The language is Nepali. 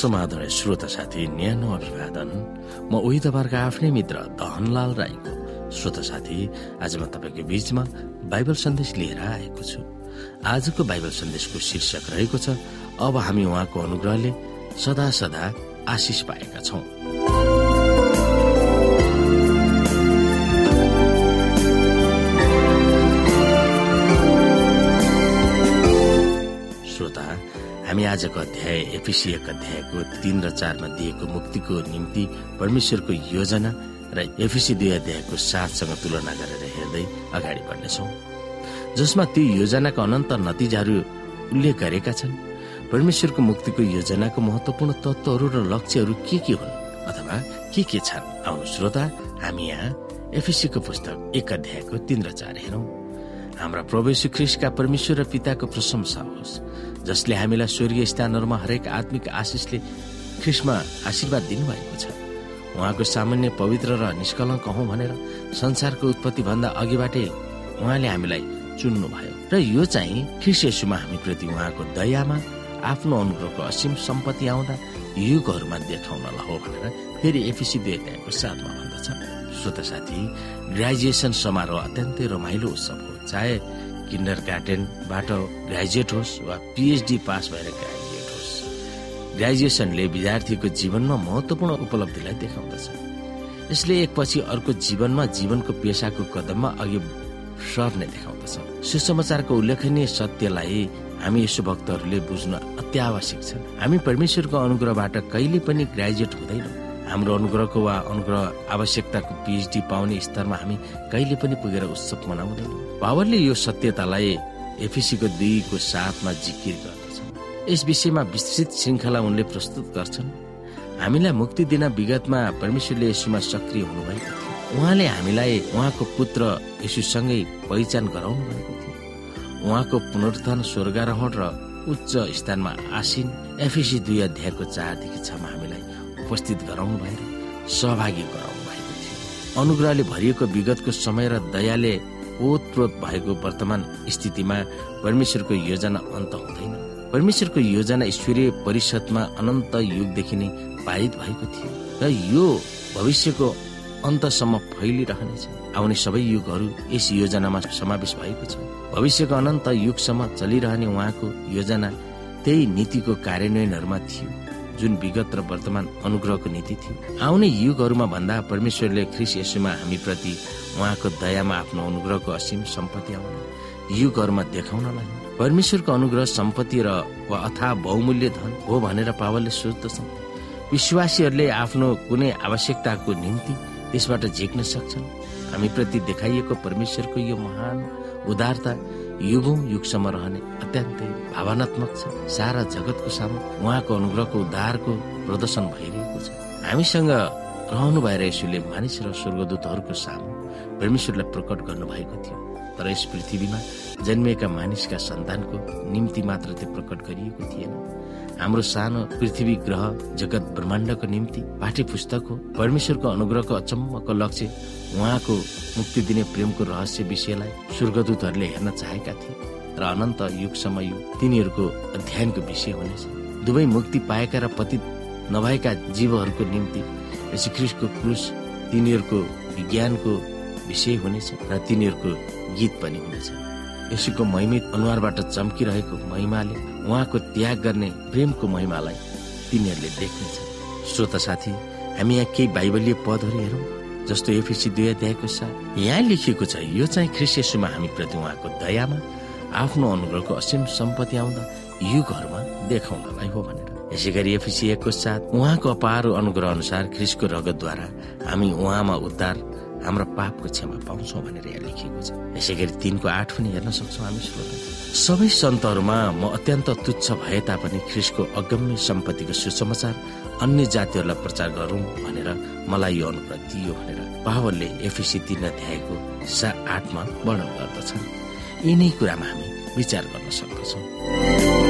समाधान श्रोता साथी न्यानो अभिवादन। म उही तपाईँहरूको आफ्नै मित्र धनलाल राईको श्रोता साथी आज म तपाईँको बीचमा बाइबल सन्देश लिएर आएको छु। आजको बाइबल सन्देशको शीर्षक रहेको छ अब हामी उहाँको अनुग्रहले सदा सदा आशिष पाएका छौं। आजको अध्याय एपिसी एक अध्यायको तीन र चारमा दिएको मुक्तिको निम्ति परमेश्वरको योजना र एफिसी दुई अध्यायको साथसँग तुलना गरेर हेर्दै अगाडि बढ्नेछौ। जसमा ती योजनाका अनन्त नतिजाहरू उल्लेख गरेका छन्। परमेश्वरको मुक्तिको योजनाको महत्वपूर्ण तत्वहरू र लक्ष्यहरू के के हुन् अथवा के के छन्? आउनु श्रोता हामी यहाँ एफिसीको पुस्तक एक अध्यायको तीन र चार हेरौं। हाम्रा प्रवेश ख्रिस्टका परमेश्वर र पिताको प्रशंसा होस्। जसले हामीलाई स्वर्गीय स्थानहरूमा हरेक आत्मिक आशिषले ख्रिस्टमा आशीर्वाद दिनुभएको छ। उहाँको सामान्य पवित्र र निष्कलङ्क हौ भनेर संसारको उत्पत्ति भन्दा अघिबाटै उहाँले हामीलाई चुन्नुभयो। र यो चाहिँ ख्रिस यसुमा हामीप्रति उहाँको दयामा आफ्नो अनुग्रहको असीम सम्पत्ति आउँदा युगहरूमा देखाउनलाई हो भनेर फेरि एफिसी अध्यायको साथमा भन्दछ। श्रोता साथी ग्रेजुएसन समारोह अत्यन्तै रमाइलो उत्सव हो। चाहे किन्डर गार्डनबाट ग्रेजुएट होस् वा पिएचडी पास भएर ग्रेजुएट होस् ग्रेजुएसनले विद्यार्थीको जीवनमा महत्वपूर्ण उपलब्धिलाई देखाउँदछ। यसले एकपछि अर्को जीवनमा जीवनको पेसाको कदममा अघि सर्ने देखाउँदछ। सुसमाचारको उल्लेखनीय सत्यलाई हामी यसो भक्तहरूले बुझ्न अत्यावश्यक छ हामी परमेश्वरको अनुग्रहबाट कहिले पनि ग्रेजुएट हुँदैनौँ। हाम्रो अनुग्रहको वा अनुग्रह आवश्यकताको पिएचडी पाउने स्तरमा हामी कहिले पनि पुगेर उत्सव मनाउँदैनौँ। पावरले यो सत्यतालाई एफिसीको दुईको साथमा जिकिर गर्दछन्। यस विषयमा विस्तृत श्रृङ्खला उनले प्रस्तुत गर्छन्। हामीलाई मुक्ति दिन विगतमा परमेश्वरले यसुमा सक्रिय हुनुभएको थियो। उहाँले हामीलाई उहाँको पुत्र यसुसँगै पहिचान गराउनु भएको थियो। उहाँको पुनरुत्थान स्वर्गारोहण र उच्च स्थानमा आसिन एफिसी दुई अध्यायको चारदेखि छमा हामीलाई उपस्थित गराउनु भएर सहभागी गराउनु भएको थियो। अनुग्रहले भरिएको विगतको समय र दयाले ओतप्रोत भएको वर्तमान स्थितिमा परमेश्वरको योजना अन्त हुँदैन। परमेश्वरको योजना ईश्वरीय परिषदमा अनन्त युगदेखि नै पारित भएको थियो र यो भविष्यको अन्तसम्म फैलिरहनेछ। आउने सबै युगहरू यस योजनामा समावेश भएको छ। भविष्यको अनन्त युगसम्म चलिरहने उहाँको योजना त्यही नीतिको कार्यान्वयनहरूमा थियो। जुन विगत र वर्तमान अनुग्रहको नीति थियो आउने युगहरूमा भन्दा परमेश्वरले ख्रिस यसुमा हामीप्रति उहाँको दयामा आफ्नो अनुग्रहको असीम सम्पत्ति आउन युगहरूमा देखाउनलाई परमेश्वरको अनुग्रह सम्पत्ति र वा अथा बहुमूल्य धन हो भनेर पावलले सोच्दछन् विश्वासीहरूले आफ्नो कुनै आवश्यकताको निम्ति त्यसबाट झिक्न सक्छन्। हामीप्रति देखाइएको परमेश्वरको यो महान उदारता युगौं युगसम्म रहने अत्यन्तै भावनात्मक छ। सारा जगतको सामु उहाँको अनुग्रहको उद्धारको प्रदर्शन भइरहेको छ। हामीसँग रहनु भएर यसुले मानिस र स्वर्गदूतहरूको सामु परमेश्वरलाई प्रकट गर्नुभएको थियो। तर यस पृथ्वीमा जन्मिएका मानिसका सन्तानको निम्ति मात्र त्यो प्रकट गरिएको थिएन। हाम्रो सानो पृथ्वी ग्रह जगत ब्रह्माण्डको निम्ति पाठ्य पुस्तक हो परमेश्वरको अनुग्रहको अचम्मको लक्ष्य उहाँको मुक्ति दिने प्रेमको रहस्य विषयलाई स्वर्गदूतहरूले हेर्न चाहेका थिए र अनन्त युगसम्म यो तिनीहरूको अध्ययनको विषय हुनेछ। दुवै मुक्ति पाएका र पतित नभएका जीवहरूको निम्ति यशुख्रिस्टको क्रुस तिनीहरूको विज्ञानको विषय हुनेछ र तिनीहरूको गीत पनि हुनेछ। यसुको महिमित अनुहारबाट चम्किरहेको महिमाले उहाँको त्याग गर्ने प्रेमको महिमालाई तिनीहरूले देख्नेछ। श्रोता साथी हामी यहाँ केही बाइबलीय पदहरू हेरौँ जस्तो एफिसी दुई अध्यायको साथ यहाँ लेखिएको छ यो चाहिँ ख्रिस्यसुमा हामीप्रति उहाँको दयामा आफ्नो अनुग्रहको असीम सम्पत्ति आउँदा युगहरूमा देखाउनलाई हो भनेर। यसै गरी एफिसी एकको साथ उहाँको अपार अनुग्रह अनुसार ख्रिसको रगतद्वारा हामी उहाँमा उद्धार हाम्रो पापको क्षमा पाउँछौँ भनेर यहाँ लेखिएको छ। यसै गरी तिनको आठ पनि हेर्न सक्छौँ हामी श्रोता। सबै सन्तहरूमा म अत्यन्त तुच्छ भए तापनि ख्रिसको अगम्य सम्पत्तिको सुसमाचार अन्य जातिहरूलाई प्रचार गरौँ भनेर मलाई यो अनुग्रह दियो भनेर पावलले एफिसी तिन अध्यायको सा आठमा वर्णन गर्दछन्। यिनै कुरामा हामी विचार गर्न सक्दछौँ।